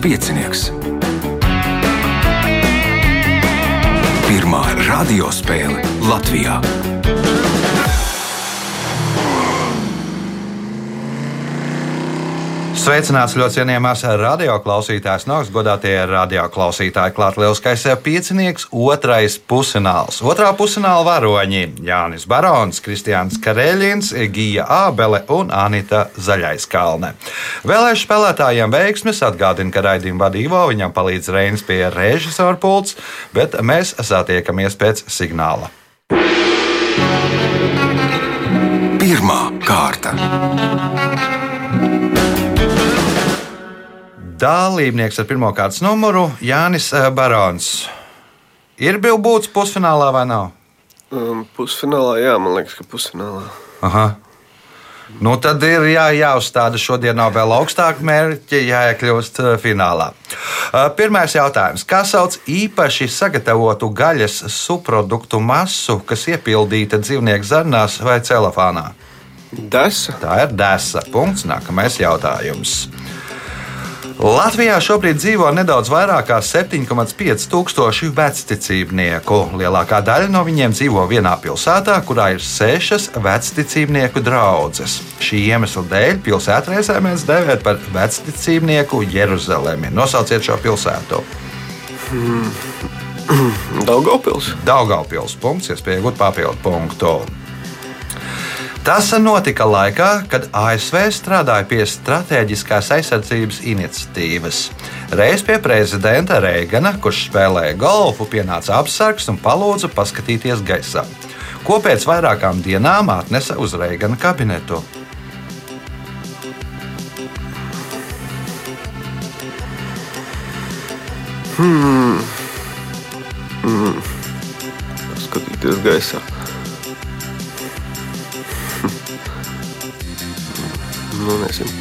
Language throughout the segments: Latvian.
piecinieks. Pirmā radiospēle Latvijā. Sveicināts ļoti cienījamās radioklausītājas, no augstas godātie radioklausītāji. Klāt lielskais piecinieks, otrais pusfināls. Otrā pusfināla varoņi - Jānis Barons, Kristiāns Kareļins, Gija Ābele un Anita Zaļaiskalne. Vēlēšu spēlētājiem veiksmes atgādina, ka raidījumu vadīvo viņam palīdz Reinis pie režisora pults, bet mēs satiekamies pēc signāla. Pirmā kārta. Dalībnieks ar pirmā kārtas numuru Jānis eh, Barons. Ir bijis būtis pusfinālā vai nav? Um, pusfinālā, jā, man liekas, ka pusfinālā. Aha. Nu, tad ir jā, jāuzstāda šodien nav vēl augstāk mērķi, jāiekļūst eh, finālā. Eh, Pirmais jautājums. Kā sauc īpaši sagatavotu gaļas subproduktu masu, kas iepildīta dzīvnieku zarnās vai celofānā? Desa. Tā ir desa. Punkts. Nākamais jautājums. Latvijā šobrīd dzīvo nedaudz vairāk nekā 7,5 tūkstoši vecticībnieku. Lielākā daļa no viņiem dzīvo vienā pilsētā, kurā ir sešas vecticībnieku draugas. Šī iemesla dēļ pilsētu reizē mēs dēvējam par vecticībnieku Jeruzalemi. Nosauciet šo pilsētu. Daugopils. Daugaupils punkts, iespēja iegūt papildu punktu. Tas notika laikā, kad ASV strādāja pie strateģiskās aizsardzības iniciatīvas. Reiz pie prezidenta Reigana, kurš spēlēja golfu, pienāca apsargs un palūdza paskatīties gaisā. Ko pēc vairākām dienām atnesa uz Reigana kabinetu? Skatīties gaisā. Nu, nezinu.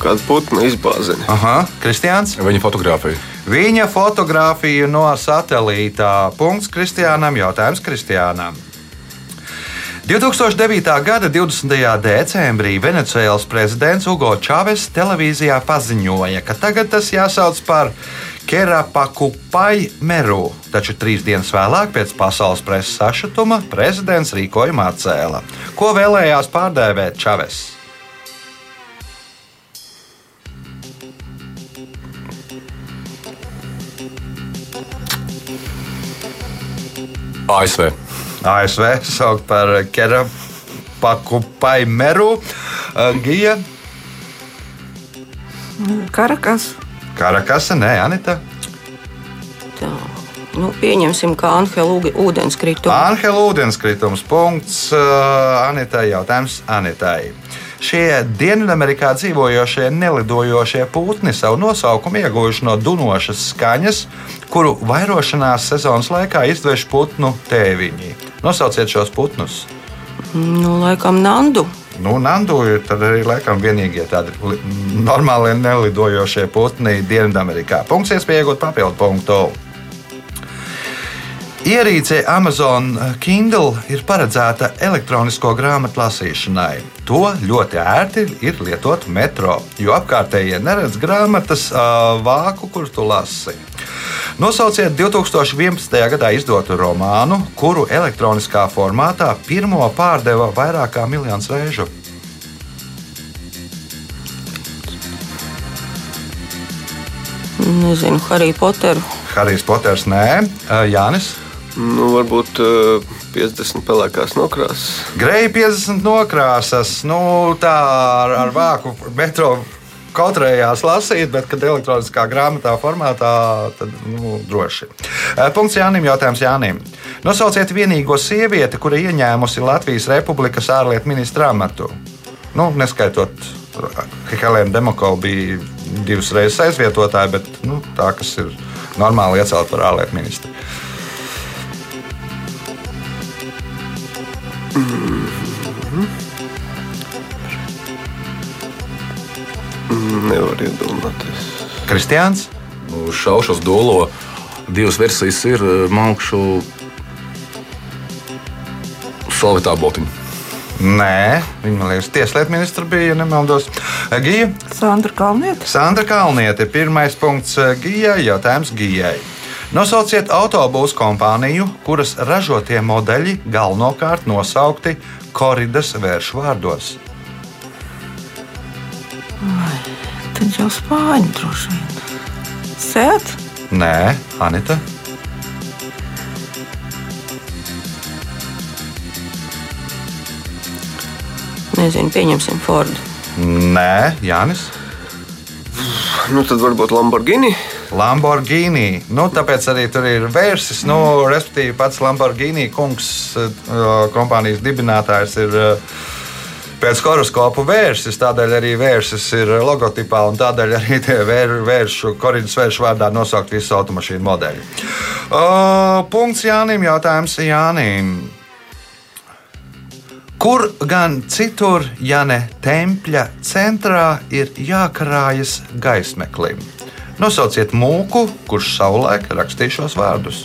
Kāda putna izbāziņa. Aha, Kristiāns. Viņa fotografija. Viņa fotografija no satelītā. Punkts Kristiānam. Jautājums Kristiānam. 2009. gada 20. decembrī Venecijas prezidents Ugo Čāves televīzijā paziņoja, ka tagad tas jāsauc par Kerapakupai Meru. Taču trīs dienas vēlāk, pēc pasaules preses sašutuma, prezidents rīkojumu atcēla. Ko vēlējās pārdēvēt Čāves? ASV. ASV sauc par Kerapakupai Meru. Gija Karakas. Karakasa, nē, Anita. Tā. Nu, pieņemsim, ka Anhela ūdenskrituma. Anhela ūdenskritums. Punkts uh, Anitai. Jautājums Anitai. Šie Dienvidamerikā dzīvojošie nelidojošie putni savu nosaukumu ieguvuši no dunošas skaņas, kuru vairošanās sezonas laikā izdvež putnu tēviņi. Nosauciet šos putnus. Nu, laikam Nandu. Nu, Nandu ir arī laikam vienīgie tādi li- normālie nelidojošie putni Dienvidamerikā. Punkts iespēja iegūt papildu punktu. Ierīce Amazon Kindle ir paredzēta elektronisko grāmatu lasīšanai. To ļoti ērti ir lietot metro, jo apkārtējie neredz grāmatas ā, vāku, kur tu lasi. Nosauciet 2011. gadā izdotu romānu, kuru elektroniskā formātā pirmo pārdeva vairāk kā miljonus reižu. Nezinu, Harry Potteru. Harijs Poters, nē, Ā, Jānis. Nu, varbūt uh, 50 pelēkās nokrāsas. Greja 50 nokrāsas, nu tā ar, ar vāku metro kautrējās lasīt, bet, kad elektroniskā grāmatā formātā, tad nu, droši. Eh, Punkts Jānim, jautājums Jānim. Nosauciet vienīgo sievieti, kura ieņēmusi Latvijas Republikas ārlietu ministra amatu. Nu, neskaitot Helēnu Demokovu, bija divas reizes aizvietotāja, bet nu, tā, kas ir normāli iecelt par ārlietu ministru. Nevar iedomāties. Kristiāns? Nu, Šaušas dolo divas versijas ir eh, mākšu solvitā botiņa. Nē, viņa man liekas, tieslietu ministra bija, ja nemaldos. Gija. Sandra Kalniete. Sandra Kalniete, pirmais punkts eh, Gijai, jautājums Gijai. Nosauciet autobūvas kompāniju, kuras ražotie modeļi galvenokārt nosaukti koridas vēršu vārdos. Tad jau spāņu droši vien. Sēt? Nē, Anita. Nezinu, pieņemsim Fordu. Nē, Jānis. Nu, tad varbūt Lamborghini. Lamborghini. Nu, tāpēc arī tur ir vērsis. Nu, respektīvi, pats Lamborghini kungs, eh, kompānijas dibinātājs, ir eh, pēc horoskopu vērsis. Tādēļ arī vērsis ir logotipā, un tādēļ arī tie vēr, vēršu, korīdas vēršu vārdā nosaukt visu automašīnu modeļu. Uh, punkts Jānim. Jautājums Jānim. Kur gan citur, ja ne tempļa centrā, ir jākarājas gaismeklim? Nosauciet mūku, kurš savulaik rakstīja šos vārdus.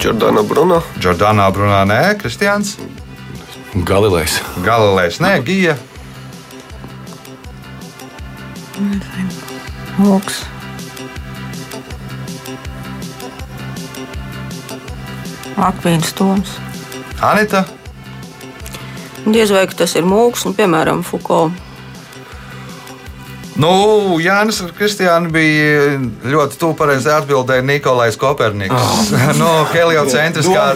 Jordāna Bruno. Jordānā Brunā, nē, Kristians, Galilejs. Galilejs, nē, Gija. Mūks. Akvīns Toms. Anita. Diez vai ka tas ir mūks, un, piemēram, Fuko. Nu, Jānis un Kristiāna bija ļoti tuvu pareizai atbildēji Nikolais Koperniks. Oh. no heliocentriskā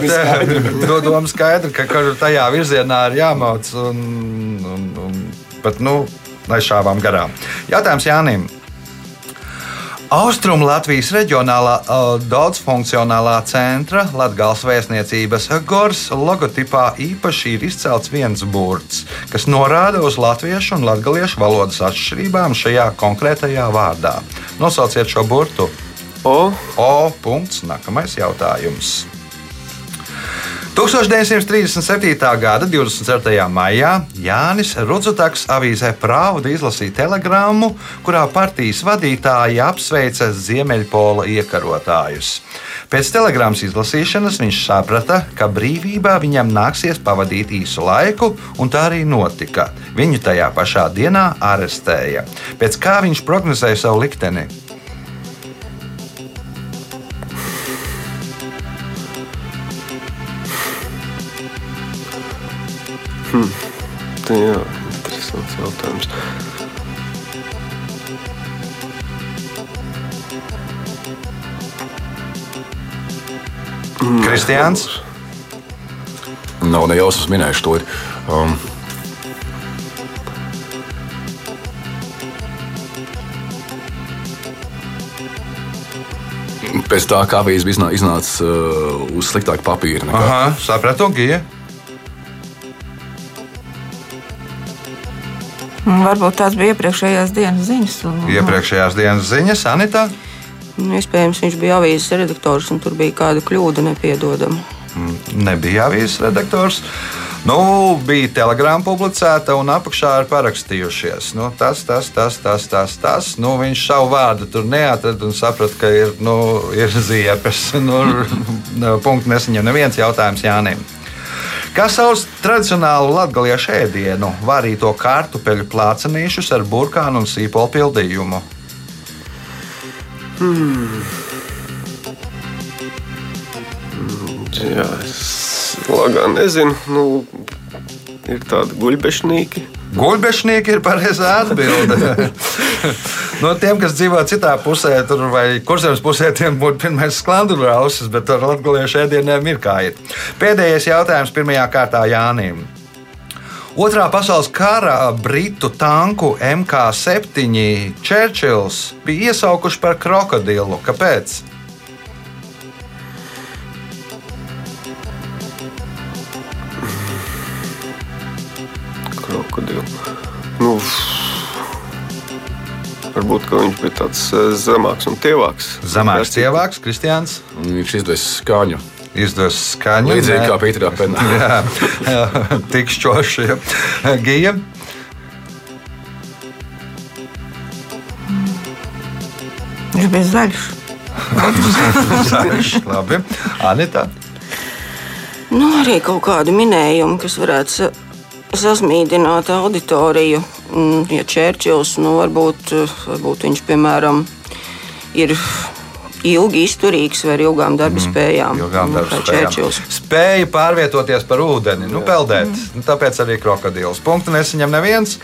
Doma doma skaidra, ka, ka tajā virzienā ir jāmauc. Un, un, un, bet, nu, nešāvām garām. Jautājums Jānim. Austrum Latvijas reģionālā daudzfunkcionālā centra Latvijas vēstniecības Gors logotipā īpaši ir izcelts viens burts, kas norāda uz latviešu un latviešu valodas atšķirībām šajā konkrētajā vārdā. Nosauciet šo burtu. O. O. Punkts. Nākamais jautājums. 1937. gada 24. maijā Jānis Rudzutaks avīzē Prāvda izlasīja telegrammu, kurā partijas vadītāji apsveica Ziemeļpola iekarotājus. Pēc telegrammas izlasīšanas viņš saprata, ka brīvībā viņam nāksies pavadīt īsu laiku, un tā arī notika. Viņu tajā pašā dienā arestēja. Pēc kā viņš prognozēja savu likteni? Tā jā, interesants jautājums. Kristians. Nav ne jausmas minējuši to. Ir. Um, Pēc tā kā avīze bija iznā- iznācis uh, uz sliktāku papīra. Nekā. Aha, sapratu, Gija. Varbūt tās bija iepriekšējās dienas ziņas. Un, Iepriekšējās dienas ziņas, Anita. Nu, Iespējams, viņš bija avīzes redaktors, un tur bija kāda kļūda nepiedodama. nebija avīzes redaktors. Nu, bija telegrāma publicēta, un apakšā ir parakstījušies. Nu, tas, tas, tas, tas, tas, tas. Nu, viņš savu vārdu tur neatrada un saprata, ka ir, nu, ir ziepes. Nu, nu, punkts nesaņem neviens jautājums Jānim. Kā sauc tradicionālu latviešu ēdienu, varīto kartupeļu plācenīšus ar burkānu un sīpolu pildījumu? Jā, es lagā nezinu. Nu, ir tādi guļbešnieki. Guļbešnieki ir pareizā atbilde. no tiem, kas dzīvo citā pusē, tur vai kurzemes pusē, tiem būtu pirmais sklandurausis, bet ar latviešu ēdieniem ir kā ir. Pēdējais jautājums pirmajā kārtā Jānim. Otrā pasaules kara britu tanku MK7 Churchills bija iesaukuši par krokodilu. Kāpēc? Krokodilu. Nu, varbūt ka viņš bija tāds eh, zemāks un tievāks. Zemāks cilvēks, Kristians. Viņš izdevies skaņu. Izdos skaņu. Līdzīgi kā Pīterā Penā. Jā, jā, tik šķoši. Gija. Viņš bija zaļš. Zaļš, labi. Anita. Nu, arī kaut kādi minējumi, kas varētu sa sasmīdināt auditoriju. Mm, Ja Čērčils, nu, varbūt, eh, varbūt viņš, piemēram, ir ilgi izturīgs vai ar ilgām darba spējām. Ilgām Nu, darba kā spējām. Čērčils. Spēja pārvietoties par ūdeni, nu, peldēt. Nu, tāpēc arī krokodils. Punktu nesaņem neviens.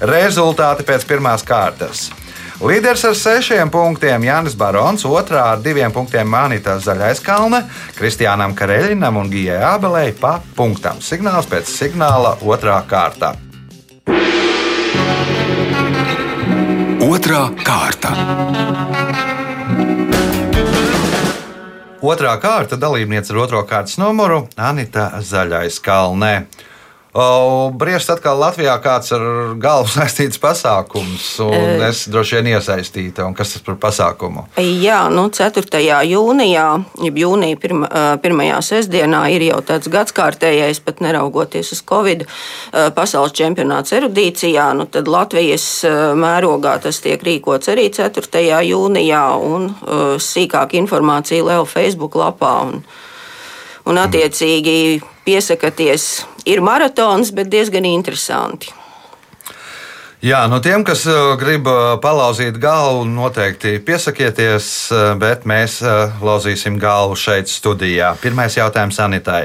Rezultāti pēc pirmās kārtas. Līderis ar sešiem punktiem Jānis Barons, otrā ar diviem punktiem Manita Zaļais Kalne, Kristiānam Kareļinam un Gijai Abelei pa punktam. Signāls pēc signāla otrā kārta. Otra kārta. Otrā kārta dalībniece ar otro kārtas numuru Anita Zaļais Kalnē. Briest atkal Latvijā kāds ar galvu saistīts pasākums, un es droši vien iesaistīta. Un kas tas par pasākumu? Jā, nu 4. jūnijā, jeb jūnija pirma, pirmajā sestdienā, ir jau tāds gadskārtējais, pat neraugoties uz Covid, pasaules čempionāts erudīcijā. Nu, tad Latvijas mērogā tas tiek rīkots arī 4. jūnijā, un ā, sīkāka informācija Leo Facebook lapā. Un, un attiecīgi piesakieties, ir maratons, bet diezgan interesanti. Jā, no tiem, kas uh, grib uh, palauzīt galvu, noteikti piesakieties, uh, bet mēs lauzīsim galvu šeit, studijā. Pirmais jautājums Anitai.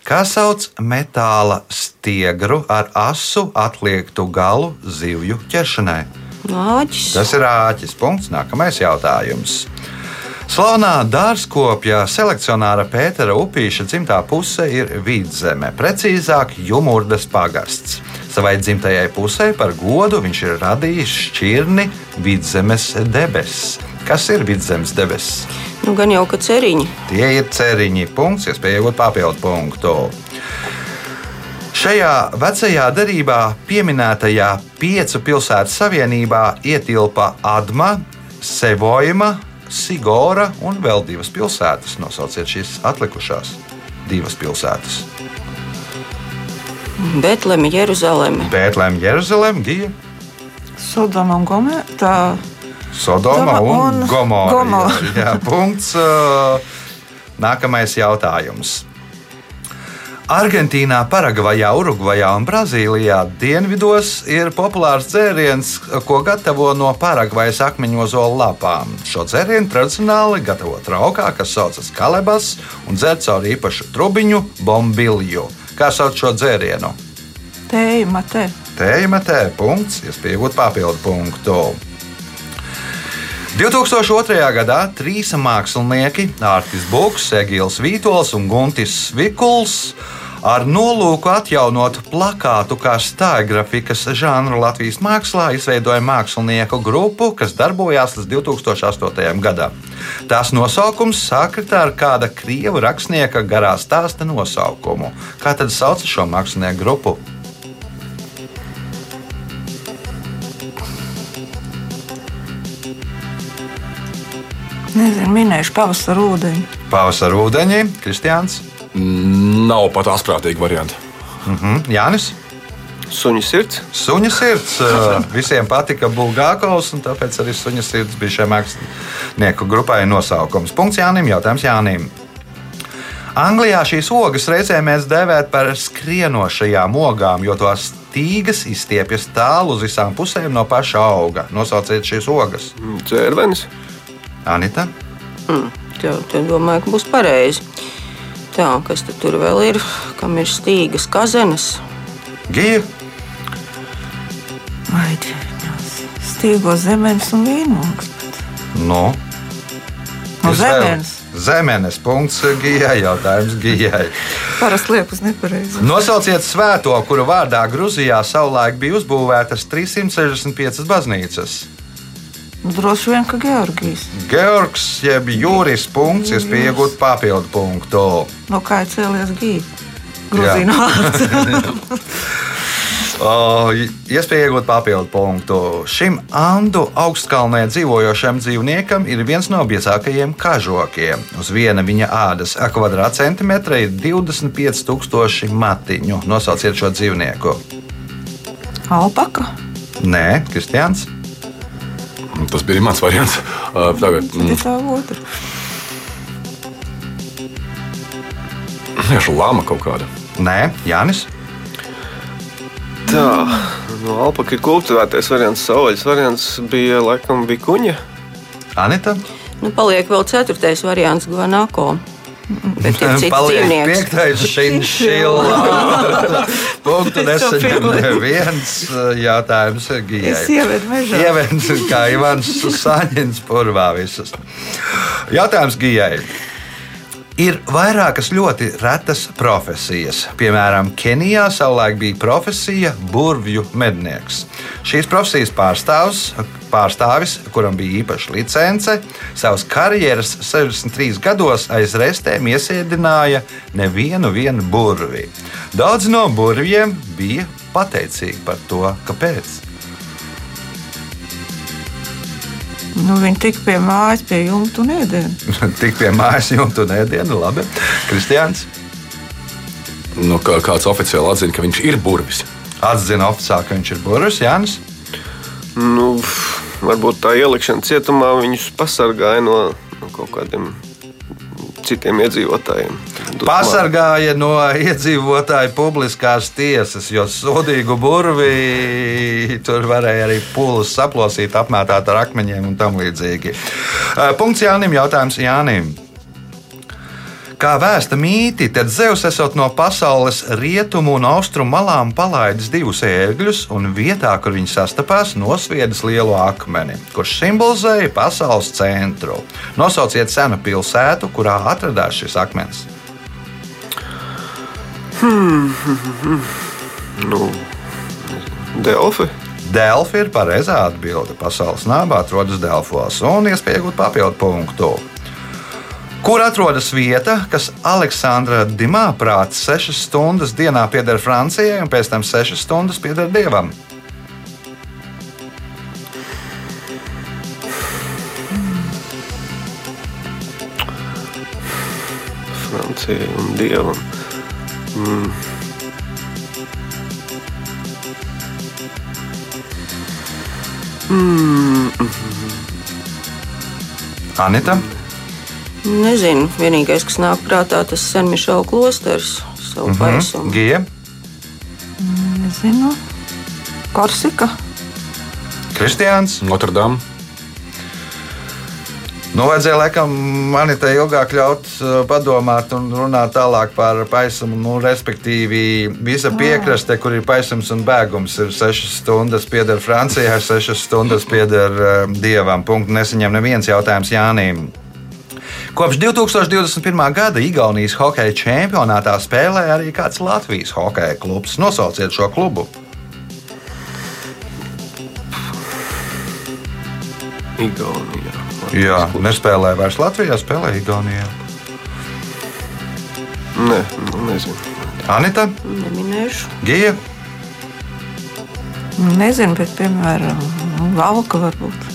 Kā sauc metāla stiegru ar asu atliektu galu zivju ķeršanai? Nāķis. Tas ir āķis. Punkts. Nākamais jautājums. Slavenā dārzkopja selekcionāra Pētera Upīša dzimtā puse ir vidzeme, precīzāk Jumurdas pagasts. Savai dzimtajai pusē par godu viņš ir radījis šķirni vidzemes debesis. Kas ir vidzemes debesis? Nu, gan jau ka ceriņi. Tie ir ceriņi. Punkts, iespēja iegūt papildu punktu. Šajā vecajā derībā pieminētajā piecu pilsētu savienībā ietilpa Adma, Sevojma, Sigora un vēl divas pilsētas. Nosauciet šīs atlikušās divas pilsētas. Betleme, Jeruzaleme. Bēltlēm, Jeruzalem, Gija, Sodoma un. Tā Sodoma Doma un un Gomora. Gomora. Jā, punkts. Nākamais jautājums. Argentīnā, Paragvajā, Urugvajā un Brazīlijā dienvidos ir populārs dzēriens, ko gatavo no Paragvajas akmeņozola lapām. Šo dzērienu tradicionāli gatavo traukā, kas saucas kalebas un dzer caur īpašu trubiņu bombilju. Kā sauc šo dzērienu? tēja matē. Tēja metē, punkts, iespēja iegūt papildu punktu. 2002. gadā trīs mākslinieki, Artis Buks, Egils Vītols un Guntis Vikuls, ar nolūku atjaunot plakātu kā stāļgrafikas žanru Latvijas mākslā, izveidoja mākslinieku grupu, kas darbojās līdz 2008. gadam. Tās nosaukums sakrita ar kāda krievu rakstnieka garā stāsta nosaukumu. Kā tad sauc šo mākslinieku grupu? Nezinu, minējuši pavasaru ūdeņu. Pavasara ūdeņi, Kristiāns, Nav pat asprātīgi varianti. mhm, Jānis. Suņa sirds. Suņa sirds visiem patika Bulgākovs, un tāpēc arī suņa sirds bija šai mākslinieku grupai nosaukums. Punkts Jānim, jautājums Jānim. Anglijā šīs ogas reizē mēs dēvējam par skrienošajām ogām, jo tās stīgas izstiepjas tālu uz visām pusēm no paša auga. Nosauciet šīs ogas. Dzērvenis. Anita, Tev, tev domāju, ka būs pareizi. Tā, kas tad tur vēl ir? Kam ir stīgas, kazenes? Gija, Vai ķēniņās. Stīgo zemenes un vīnogas. no No Izvēle. zemenes. Zemenes punkts Gijai, jautājums Gijai. Parasti liek uz nepareizi. Nosauciet svēto, kura vārdā Grūzijā savulaik bija uzbūvētas 365 baznīcas. Nu, droši vien, ka Georgijas. Georgs, jeb Jūris punkts, iespēja iegūt papildu punktu. No kā ir cēlies gīja? Grūzīna vārds. O, Iespēja iegūt papildu punktu. Šim Andu augstkalnē dzīvojošam dzīvniekam ir viens no biezākajiem kažokiem. Uz viena viņa ādas kvadrātcentimetra ir 25,000 matiņu. Nosauciet šo dzīvnieku. Alpaka. Nē, Kristians. Tas bija mans variants. Tagad, mm, tā otra. vienkārši lama kaut kāda. Nē, Jānis. Tā, no alpaka ir kultivētais variants, savvaļas variants bija laikam bija kuņa. Anita. Nu, paliek vēl ceturtais variants, Guanako. Bet ir cits Paliek piektais šinšila. Punktu nesaņem neviens jautājums Es Gijai. ievedu mežā. Ievens kā Ivans Saņins purvā visas. Jautājums Gijai. Ir vairākas ļoti retas profesijas. Piemēram, Kenijā savulaik bija profesija burvju mednieks. Šīs profesijas pārstāvs, pārstāvis, kuram bija īpaša licence, savas karjeras 63 gados aiz restēm iesēdināja nevienu vienu burvi. Daudz no burvjiem bija pateicīgi par to, kāpēc. Nu, viņi tika pie mājas, pie jumta un ēdienu. Tik pie mājas jumta un ēdienu, labi. Kristians Nu, kā, kāds oficiāli atzina, ka viņš ir burvis. atzina oficiāli, ka viņš ir burvis. Jānis. Nu, varbūt tā ielikšana cietumā viņus pasargāja no, no kaut kādiem citiem iedzīvotājiem. Pasargāja no iedzīvotāju publiskās tiesas, jo sodīgu burvi tur varēja arī pūles saplosīt, apmētāt ar akmeņiem un tam līdzīgi. Punkts Jānim. Jautājums Jānim. Kā vēsta mīti, tad Zeus esot no pasaules rietumu un austrumu malām palaidis divus ērgļus un vietā, kur viņi sastapās, nosviedis lielu akmeni, kurš simbolizēja pasaules centru. Nosauciet senu pilsētu, kurā atradās šis akmens. Nu, Delfi. Delfi ir pareizā atbilde. Pasaules nābā atrodas Delfos un iespēja iegūt papildu punktu. Kur atrodas vieta, kas Aleksandra Dimā prātā 6 stundas dienā pieder Francijai un pēc tam 6 stundas pieder Dievam? Francijai un Dievam. Anita, Nezinu, vienīgais, kas nāk prātā, tas ir Senmišela klosters. Savu mm -hmm. Gija, Nezinu. Korsika. Kristiāns. Notre Dame. Nu, vajadzēja laikam man te ilgāk ļaut uh, padomāt un runāt tālāk par paisumu. Nu, respektīvi, visa piekraste, kur ir paisums un bēgums, ir 6 stundas pieder Francijai, 6 stundas pieder uh, Dievam. Punktu nesaņem neviens jautājums Jānim. Kopš 2021. gada Igaunijas hokeja čempionātā spēlē arī kāds Latvijas hokeja klubs. Nosauciet šo klubu. Igaunijā. Jā, nespēlē vairs Latvijā, spēlē Igaunijā. Nē, nu, nezinu. Anita, Neminēšu. Gija, Nezinu, bet, piemēram, Valka varbūt.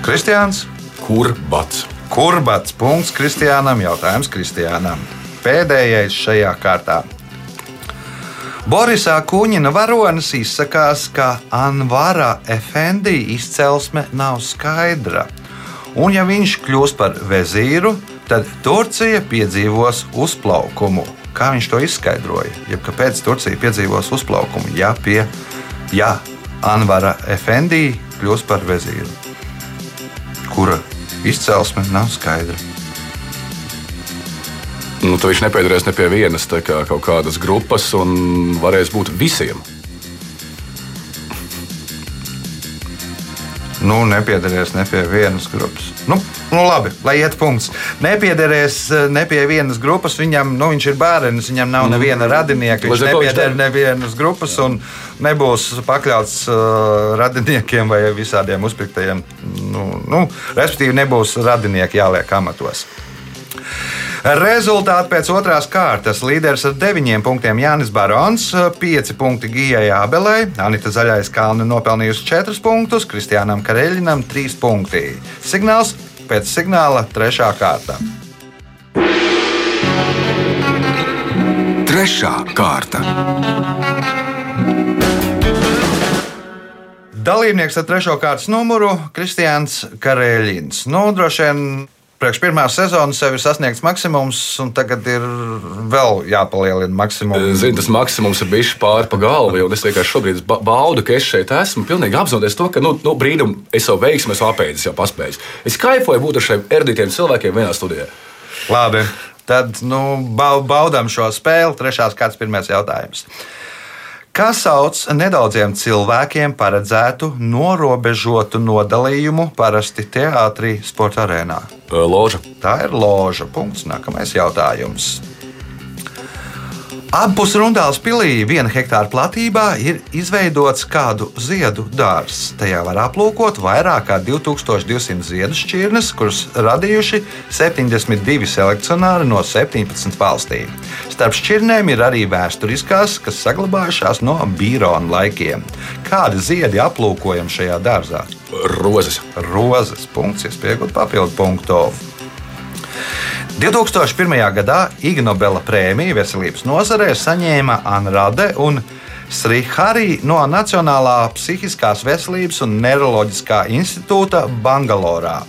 Kristiāns. Kur bats? Kurbats punkts Kristiānam. Jautājums Kristiānam. Pēdējais šajā kārtā. Borisā Kuņina varonis izsakās, ka Anvara Efendi izcelsme nav skaidra. Un, ja viņš kļūs par vezīru, tad Turcija piedzīvos uzplaukumu. Kā viņš to izskaidroja? Jeb kāpēc Turcija piedzīvos uzplaukumu, ja, pie, ja Anvara Efendi kļūs par vezīru? Kura izcelsme nav skaidra? Nu, tad viņš nepiedarēs ne pie vienas kā kaut kādas grupas un varēs būt visiem. Nu, nepiedarēs ne pie vienas grupas. Nu, nu labi, lai iet punkts. Nepiedarēs eh, ne pie vienas grupas. Viņam, nu, viņš ir bērns, viņam nav neviena radinieka. Viņš nepieder nevienas grupas un nebūs pakļauts uh, radiniekiem vai visādiem uzpirktajiem. Nu, nu, respektīvi, nebūs radinieki jāliek amatos. Rezultāti pēc otrās kārtas. Līderis ar 9 punktiem Jānis Barons, 5 punkti Gijai Abelē, Anita Zaļais Kalna nopelnījusi 4 punktus, Kristiānam Kareļinam 3 punkti. Signāls pēc signāla 3. kārta. Trešā kārta. Dalībnieks ar trešo kārtas numuru - Kristians Karēļins. Nu, droši vien priekš pirmās sezonas sev ir sasniegts maksimums, un tagad ir vēl jāpalielina maksimums. Zinu, tas maksimums ir bijis pāri pa galvu, un es vienkārši šobrīd ba- baudu, ka es šeit esmu. Pilnīgi apzinoties to, ka nu, nu, brīdim es savu veiksmu esmu apēdis, jau paspējis. Es kaifoju būt ar šiem erudītiem cilvēkiem vienā studijā. Labi, tad nu, bau- baudām šo spēli. Trešās kārtas pirmais jautājums. Kā sauc nedaudziem cilvēkiem paredzētu norobežotu nodalījumu parasti teātrī, sporta arēnā? Loža. Tā ir loža. Punkts. Nākamais jautājums. Abpus Rundāls pilī, viena hektāra platībā, ir izveidots kādu ziedu dārzs. Tajā var aplūkot vairāk kā 2200 ziedu šķirnes, kurus radījuši 72 selekcionāri no 17 valstīm. Starp šķirnēm ir arī vēsturiskās, kas saglabājušās no Bīrona laikiem. Kādi ziedi aplūkojam šajā dārzā? Rozes. Rozes punkts, iespējot papildu punktu. 2001. gadā Ig Nobela prēmiju veselības nozarē saņēma Anrade un Sriharī no Nacionālā psihiskās veselības un neiroloģiskā institūta Bangalorā.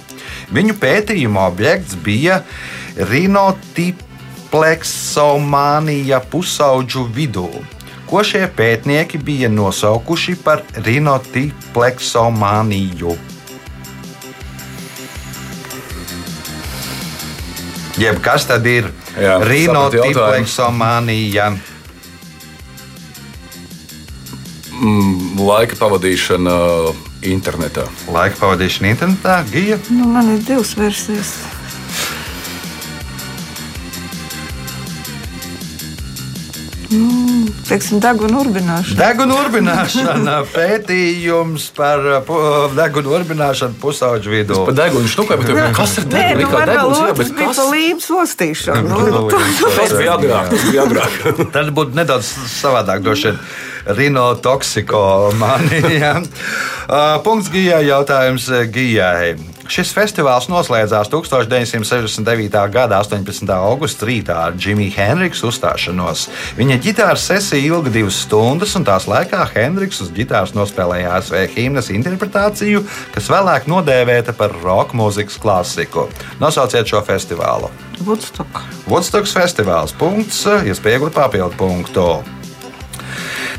Viņu pētījuma objekts bija rinotiplexomānija pusauģu vidū. Ko šie pētnieki bija nosaukuši par rinotiplexomāniju? Jeb kas tad ir Jā, sapratu rinotiplexomānija? Laika pavadīšana internetā. Laika pavadīšana internetā, gija. Nu, man ir divas versijas. Nu, teiksim, deguna urbināšana. Deguna urbināšana, pētījums par pu- deguna urbināšanu pusauģu vidū. Pa degunu šnukai, bet kas ir Nē, nu, deguna? man vēl deguns, jā, otrs bet kas? līmes ostīšanu. Nu, Nu, jā. Tas bija agrāk. Tas bija agrāk. Tad būtu nedaudz savādāk, droši vien. Rinotoksikomānija. Uh, Punkts Gijai. Jautājums uh, Gijai. Šis festivāls noslēdzās 1969. gada 18. augusta rītā ar Džimiju Henriksu uzstāšanos. Viņa ģitāras sesija ilga divas stundas, un tās laikā Henriks uz ģitāras nospēlēja ASV himnas interpretāciju, kas vēlāk nodēvēta par roka mūzikas klasiku. Nosauciet šo festivālu. Woodstock. Woodstocks festivāls. Punkts, iespēja iegūt papildu punktu.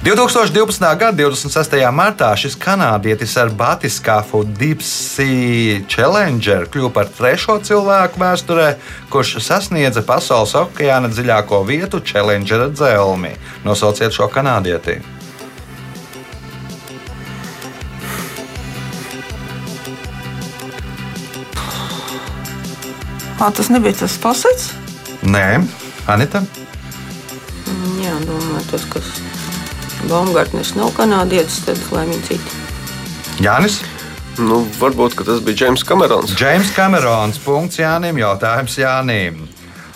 2012. gada 26. martā šis kanādietis ar batiskāfu Dipsy Challenger kļuva par trešo cilvēku vēsturē, kurš sasniedza pasaules okeāna dziļāko vietu Challengera dzelmi. Nosauciet šo kanādieti. Ah, tas nebija tas pasaules. Nē, Anita. Jā, domāju, tas, kas Baumgartners nav kanādietis, tad lai viņi citi. Jānis. Nu, varbūt ka tas bija Džeims Kamerons. Džeims Kamerons. Punkts Jānim. Jautājums Jānim.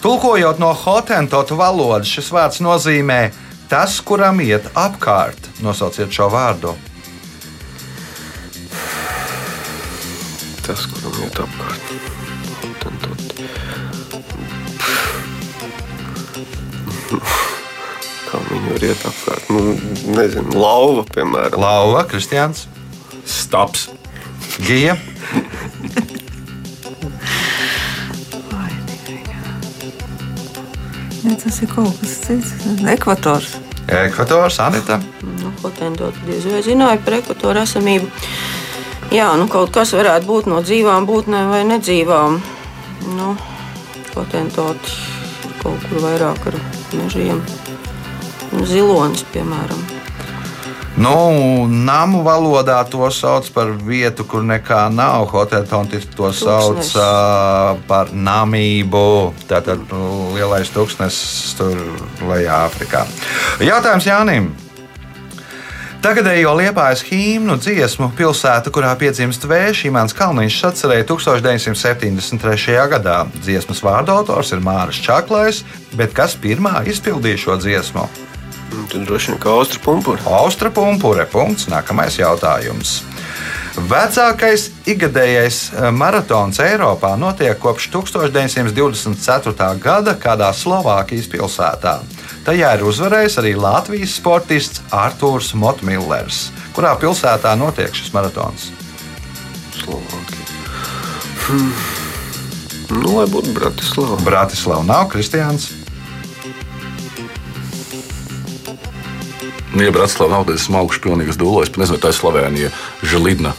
Tulkojot no hotentotu valodas, šis vārds nozīmē tas, kuram iet apkārt. Nosauciet šo vārdu. Tas, kuram iet apkārt. Hotentot. Ir iet apkārt? Nu, nezinu, lauva, piemēram. Lauva, Kristians, Staps. Gija. Ja, tas ir kaut kas cits. Ekvators. Ekvators, Anita. Nu, Hotendot diez vai zināja par ekvatoru esamību. Jā, nu kaut kas varētu būt no dzīvām būtnēm vai nedzīvām. Nu, Hotendot ir kaut kur vairāk ar mežiem. Zilonis, piemēram. Nu, namu valodā to sauc par vietu, kur nekā nav. Hoteltontis to sauc Tūkstnesis. uh, par namību. Tātad nu, lielais tūkstnesis tur lejā Āfrikā. Jautājums Jānim. Tagadējo liepājas himnu dziesmu pilsētu, kurā piedzimst vējš, Imants Kalniņš atcerēja 1973. gadā. Dziesmas vārdu autors ir Māris Čaklais, bet kas pirmā izpildīja šo dziesmu? Nu, Tad droši vien kā austra pumpura. Austra pumpure. Punkts. Nākamais jautājums. Vecākais ikgadējais eh, maratons Eiropā notiek kopš 1924. gada kādā Slovākijas pilsētā. Tajā ir uzvarējis arī Latvijas sportists Arthurs Motmillers. Kurā pilsētā notiek šis maratons? Slovākija. Hmm. Nu, lai būtu Bratislava. Bratislava nav Kristiāns. Ja Bratislava nav, esmu augšu pilnīgas dūlos. Es nezinu, tā ir Slovenija, Žilidna.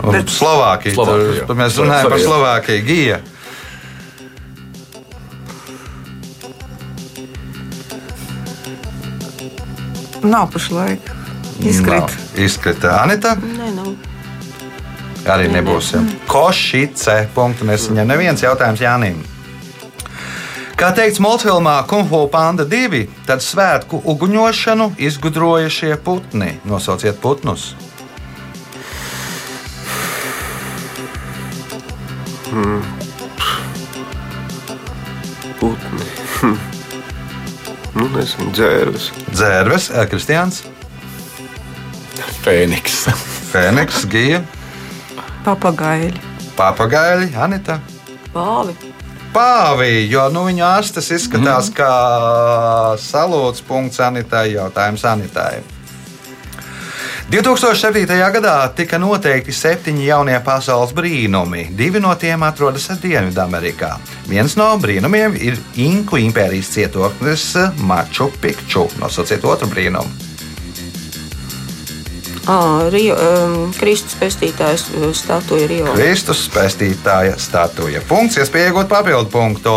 Un Slovākija. Slovākija, Tur, mēs runājam par Sorry, jā. Slovākiju. Gija. Nav pašlaik. Izkrīt. Nav. Izkrita Anita. Nē, nav. Arī nebūs. ja. Košice. Punktu nesaņem neviens jautājums Jānim. Kā teikts Multfilmā Kung Fu Panda 2, tad svētku uguņošanu izgudroja šie putni. Nosauciet putnus. Putni. Hm. Nu, nezinu, dzērves. Dzērves, eh, Kristians, Fēniks. Fēniks, Gija, Papagaili. Papagaili, Anita. Pāvi. Pāvī, jo nu, viņa astes izskatās mm. kā salūts punkts Anitai, jautājums Anitai. 2007. gadā tika noteikti septiņi jaunie pasaules brīnumi. Divi no tiem atrodas Dienvidamerikā. Viens no brīnumiem ir Inku impērijas cietoklis Maču Pikču. Nosauciet otru brīnumu. Ah, Rio, um, Kristus pestītājs uh, statuja Rio. Kristus pestītāja statuja. Punkts, iespēja iegūt papildu punktu.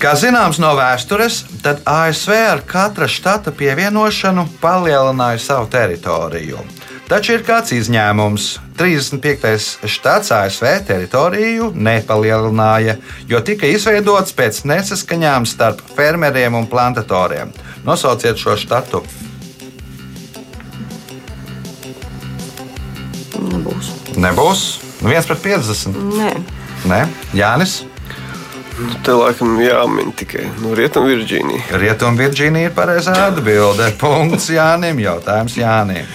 Kā zināms no vēstures, tad ASV ar katra štata pievienošanu palielināja savu teritoriju. Taču ir kāds izņēmums. 35. štats ASV teritoriju nepalielināja, jo tika izveidots pēc nesaskaņām starp fermeriem un plantatoriem. Nosauciet šo štatu. Nebūs. Nebūs 1 pret 50. Nē. Nē, Jānis. Nu, te laikam jāmin tikai no Rietumu Virģīnija. Rietumvirģīnija ir pareizā atbilde. Punkts Jānim. Jautājums Jānim.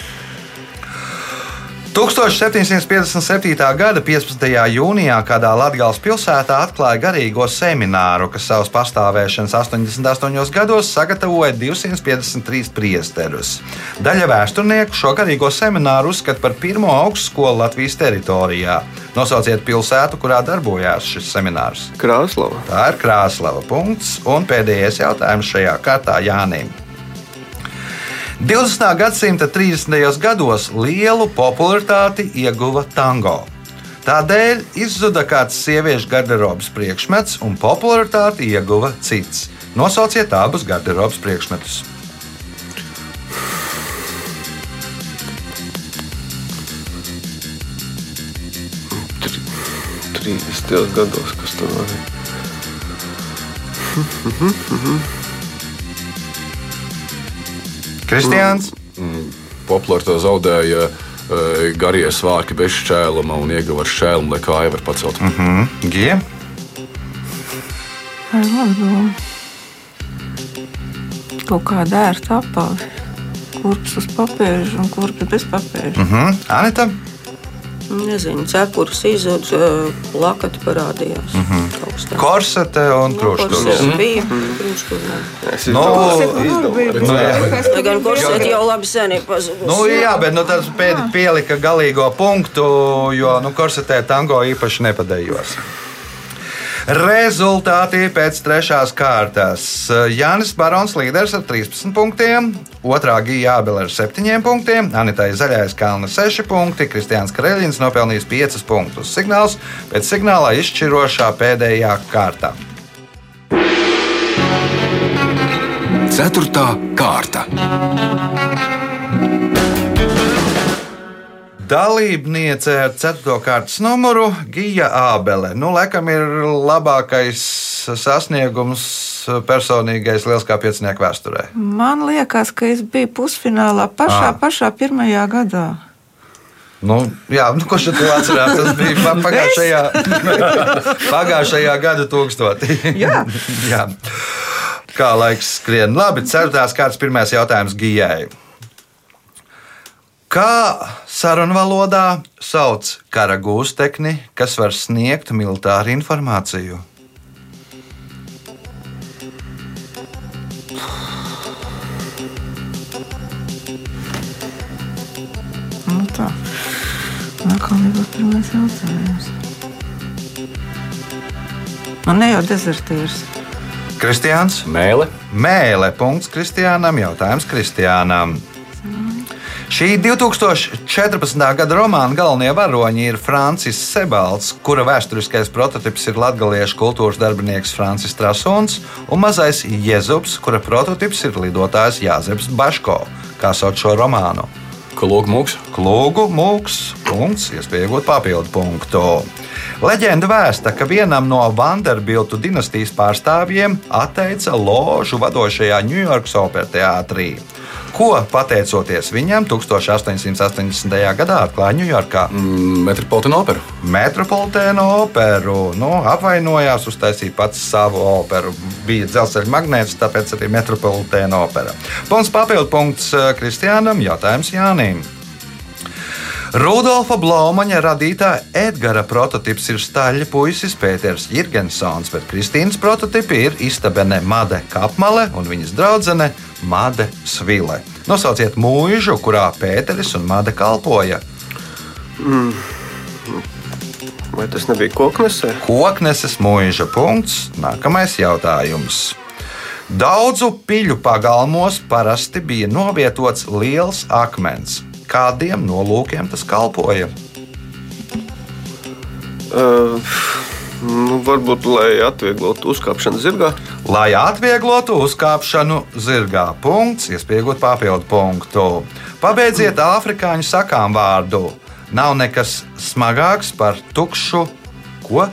1757. gada 15. jūnijā kādā Latvijas pilsētā atklāja garīgo semināru, kas savas pastāvēšanas 88 gados sagatavoja 253 priesterus. Daļa vēsturnieku šo garīgo semināru uzskata par pirmo augstskolu Latvijas teritorijā. Nosauciet pilsētu, kurā darbojās šis seminārs. Krāslava. Tā ir Krāslava. Punkts. Un pēdējais jautājums šajā kārtā Jānim. 20. gadsimta 30. gados lielu popularitāti ieguva tango. Tādēļ izzuda kāds sieviešu garderobas priekšmets, un popularitāti ieguva cits. Nosauciet abus garderobas priekšmetus. Tri, 30. gados, kas tur var Kristiāns, Populārā zaudēja eh, garie svārki bez šķēluma un ieguva ar šķēlumu, lai kāja var pacelt. Mm -hmm. Gija, Ai, labi doma. Kaut kāda ērta apava. Kurpes uz papēža un kurpes bez papēža. Mm. mhm. Anita, Nezinu, cepures izzuda, lakati parādījās. Mm -hmm. korsete un bija. Es Nu, izdomāju. Nu, jā. Lai gan korsēti jau labi sen ir pazudusi. Nu, jā, bet nu, tas pielika galīgo punktu, jo nu, korsetē tango īpaši nepadējos. Rezultāti pēc trešās kārtas. Jānis Barons līderis ar 13 punktiem, otrā Gija Abela ar 7 punktiem, Anitai Zaļais Kalna 6 punkti, Kristiāns Kareļins nopelnījis 5 punktus. Signāls pēc signāla izšķirošā pēdējā kārtā. Ceturtā kārta. Dalībniece ar 4. kārtas numuru Gija Ābele. Nu, laikam ir labākais sasniegums personīgais lielskā piecinieku vēsturē. Man liekas, ka es biju pusfinālā pašā, Ah. pašā pirmajā gadā. Nu, jā, nu, kurš to atcerās? Tas bija pa- pagājušajā, pagājušajā gada tūkstotī. Jā. jā. Kā laiks skrien. Labi, ceturtās kārtas pirmais jautājums Gijai. Kā sarunvalodā sauc kara gūstekni, kas var sniegt militāru informāciju? Nu tā nu, Nākam bija pirmais jautājums. Man ne jau dezertīrs. Kristiāns Mēle. Mēle. Punkts Kristiānam. Jautājums Kristiānam. Šī 2014. gada romāna galvenie varoņi ir Francis Sebalds, kura vēsturiskais prototyps ir latviešu kultūras darbinieks Francis Trasuns, un mazais Jēzus, kura prototyps ir lidotājs Jāzeps Baško. Kā sauc šo romānu? Klūgu mūks. Klūgu mūks, punkts, iespēja iegūt papildu punktu. Leģenda vēsta, ka vienam no Vanderbiltu dinastijas pārstāvjiem atteica ložu vadošajā Ņujorkas opera teātrī. Ko pateicoties viņam 1880. gadā atklāja Ņujorkā? Mm, Metropolitāna opera. Metropolitēnu operu. Nu, apvainojās, uztaisīja pats savu operu. Bija dzelzceļa magnēts, tāpēc arī Metropolitēna opera. Punkts papildu punkts eh, Kristiānam, jautājums Jānim. Rudolfa Blaumaņa radītā Edgara prototyps ir staļļa puisis Pēters Jirgensons, bet Kristīnas prototypi ir istabene Made Kapmale un viņas draudzene Made Svile. Nosauciet mūžu, kurā Pēteris un Made kalpoja. Vai tas nebija koknesē? Kokneses mūža punkts. Nākamais jautājums. Daudzu piļu pagalmos parasti bija novietots liels akmens. Kādiem nolūkiem tas kalpoja? Uh, nu, varbūt, lai atvieglotu uzkāpšanu zirgā. Lai atvieglotu uzkāpšanu zirgā, punkts, iespējot papildu punktu. Pabeidziet afrikāņu sakām vārdu. Nav nekas smagāks par tukšu ko?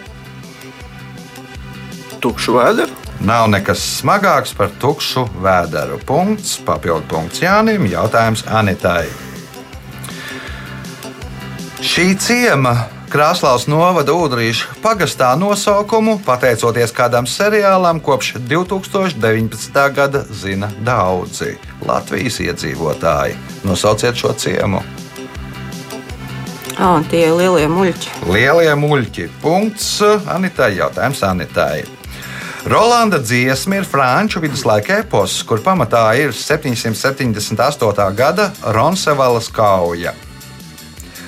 Tukšu vēderu. Nav nekas smagāks par tukšu vēderu. Punkts, papildu punkts Jānim, jautājums Anitai. Šī ciema Krāslaus novada Udrīša pagastā nosaukumu, pateicoties kādam seriālam, kopš 2019. gada zina daudzi Latvijas iedzīvotāji. Nosauciet šo ciemu. Ah, tie ir lielie muļķi. Lielie muļķi. Punkts Anitai. Jautājums Anitai. Rolanda dziesma ir franču viduslaika epos, kur pamatā ir 778. gada Ronsevalas kauja.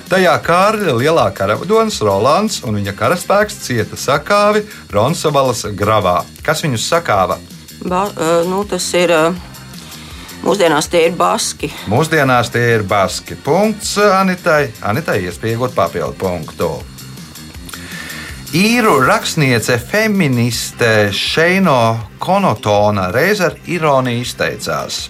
Tajā Kārļa lielā karavadonis Rolands un viņa karaspēks cieta sakāvi Ronsevalas gravā. Kas viņus sakāva? Ba, uh, nu, tas ir. Uh, mūsdienās tie ir baski. Mūsdienās tie ir baski. Punkts Anitai. Anitai iespējot papildu punktu. Īru rakstniece feministe Šeino Konotona reiz ar ironiju izteicās: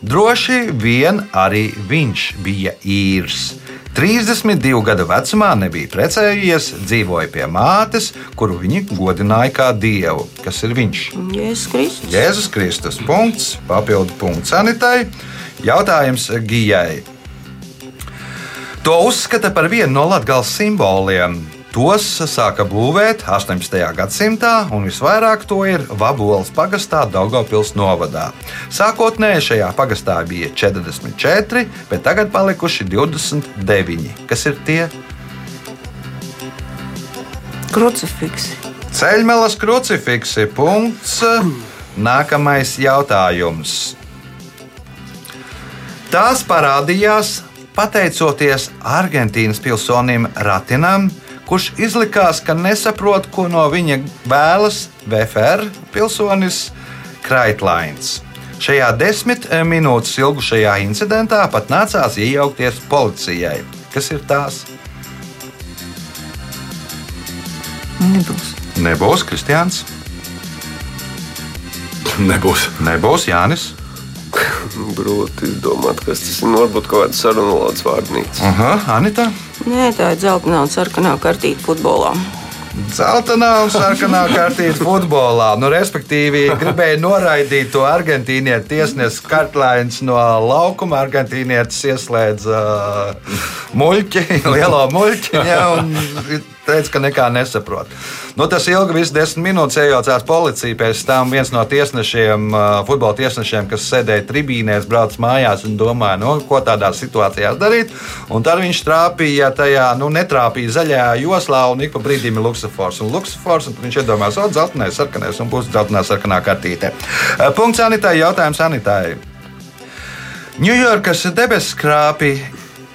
Droši vien arī viņš bija īrs. 32 gadu vecumā nebija precējies, dzīvoja pie mātes, kuru viņi godināja kā dievu. Kas ir viņš? Jēzus Kristus. Jēzus Kristus. Punkts, papildu punkts Anitai. Jautājums Gijai. To uzskata par vienu no Latvijas simboliem. Tos sāka būvēt 18. gadsimtā, un visvairāk to ir Vabolas pagastā, Daugopils novadā. Sākotnēji šajā pagastā bija 44, bet tagad palikuši 29. Kas ir tie? Krucifiksi. Ceļmelas krucifiksi. Punkts. Nākamais jautājums. Tās parādījās pateicoties Argentīnas pilsonim Ratinam, kurš izlikās, ka nesaprot, ko no viņa vēlas VFR pilsonis Kraitlains. Šajā desmit minūtes ilgušajā incidentā pat nācās iejaukties policijai. Kas ir tās? Nebūs. Nebūs Kristians, Nebūs. nebūs Jānis. Grūti izdomāt, kas tas ir. Nu, Varbūt kaut kāds sarunu valodas vārnīca. Aha, Anita. Nē, tā ir dzeltenā un sarkanā kartīte futbolā. Zeltainā un sarkanā kartīte futbolā. Nu, respektīvi, gribēja noraidīt to argentīniešu tiesnesi Kartlēns no laukuma. Argentīnietis ieslēdza uh, muļķi, lielo muļķi, ja, un teica, ka nekā nesaprot. Nu, tas ilgi, viss desmit minūtes iejaucās policija. Pēc tam viens no tiesnešiem, futbola tiesnešiem, kas sēdēja tribīnēs, brauc mājās un domāja, nu, ko tādā situācijā darīt. Un tad viņš trāpīja tajā, nu, netrāpīja zaļajā joslā un ik pa brīdim ir luksafors. Un luksafors, un viņš iedomājās, o, dzeltenais, sarkanais un būs dzeltenā sarkanā kartīte. Uh, Punkts Anitai, jautājums Anitai. Ņujorkas debeskrāpi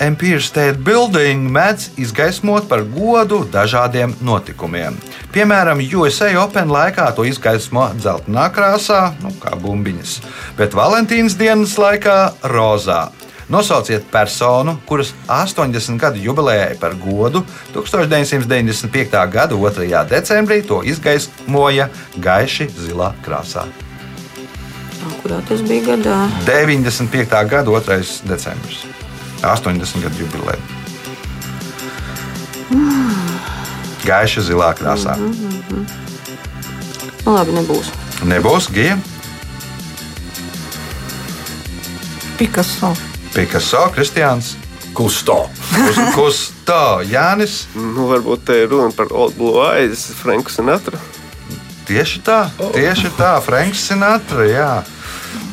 Empire State Building mēdz izgaismot par godu dažādiem notikumiem. Piemēram, USA Open laikā to izgaismo dzeltenā krāsā, nu, kā bumbiņas, bet Valentīnas dienas laikā rozā. Nosauciet personu, kuras 80 gadu jubilejai par godu 1995. gada 2. decembrī to izgaismoja gaiši zilā krāsā. Kurā tas bija gadā? 95. gada 2. decembris. 80 gadu jubileja. Gaiša zilā krāsā. Nu, labi, nebūs. Nebūs gija, Picasso. Picasso, Kristians, Kusto. Kusto, Jānis. Nu, varbūt te ir runa par Old Blue Eyes, Franku Sinatra. Tieši tā, tieši tā, Franks Sinatra. Jā.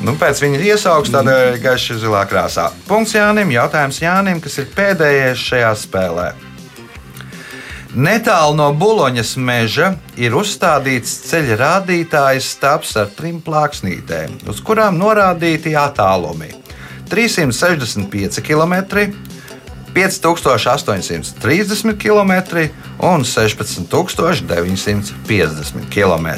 Nu, pēc viņa iesaugs tādā gaišā zilā krāsā. Punkts Jānim. Jautājums Jānim, kas ir pēdējais šajā spēlē. Netālu no Buloņas meža ir uzstādīts ceļa rādītājs stāvs ar trim plāksnītēm, uz kurām norādīti attālumi - 365 km, 5830 km un 16950 km.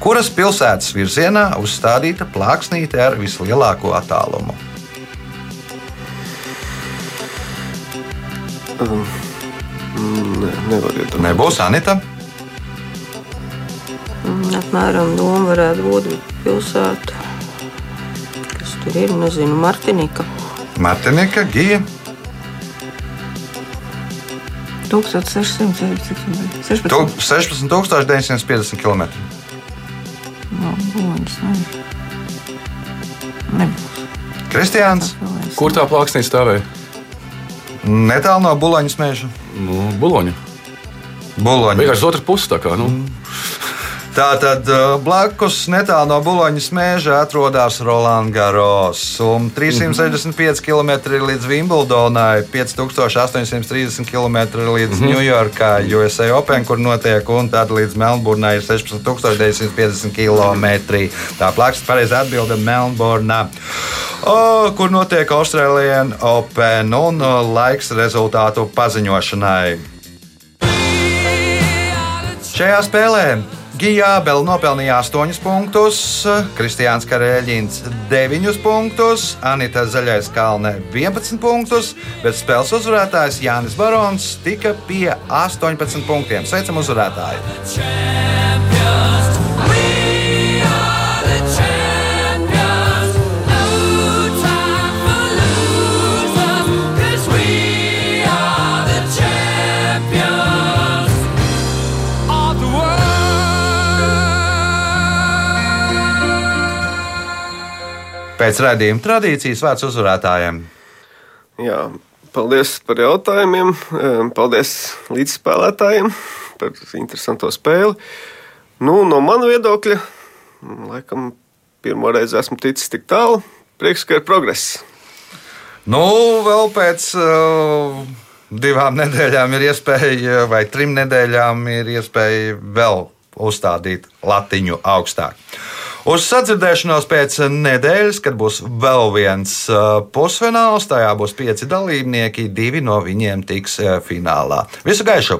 Kuras pilsētas virzienā uzstādīta plāksnīte ar vislielāko attālumu? Nē, nevar iedomāties. Nebūs Anita. Mm, Apmēram doma varētu būt pilsēta. Kas tur ir? Nezinu, Martinika. Martinika, Gija, 1600. cik tur bija? 16. Tu- 16,950 km. Kristiāns. Kur tā plāksnī stāvēja? netālu no Buloņas meža. Nu, Buloņa. Buloņa. Vienkārši otrā pusē. tā kā, Nu. Tā tad uh, blakus netālu no Buloņas mēža atrodas Rolands Garos. Un 365 km līdz Wimbledonai, 5830 km līdz Ņujorkai, USA Open, kur notiek, un tad līdz Melnburnai ir 16950 km. Tā plaksta pareizi atbilde Melnburnā. O, kur notiek Austrālijas Open un uh, laiks rezultātu paziņošanai. Šajā spēlē Gijā Bela nopelnīja 8 punktus, Kristiāns Karēļins 9 punktus, Anita Zaļais Kalne 11 punktus, bet spēles uzvarētājs Jānis Barons tika pie 18 punktiem. Sveicam uzvarētāju! Pēc raidījuma tradīcijas vārds uzvarētājiem. Jā, paldies par jautājumiem. em, Paldies līdzspēlētājiem par interesanto spēli. Nu, no mana viedokļa, laikam, pirmo reizi esmu ticis tik tālu. Prieks, ka ir progress. Nu, vēl pēc uh, divām nedēļām ir iespēja, vai trim nedēļām ir iespēja vēl uzstādīt latiņu augstāk. Uz sadzirdēšanos pēc nedēļas, kad būs vēl viens uh, pusfināls, tajā būs pieci dalībnieki, divi no viņiem tiks uh, finālā. Visu gaišu!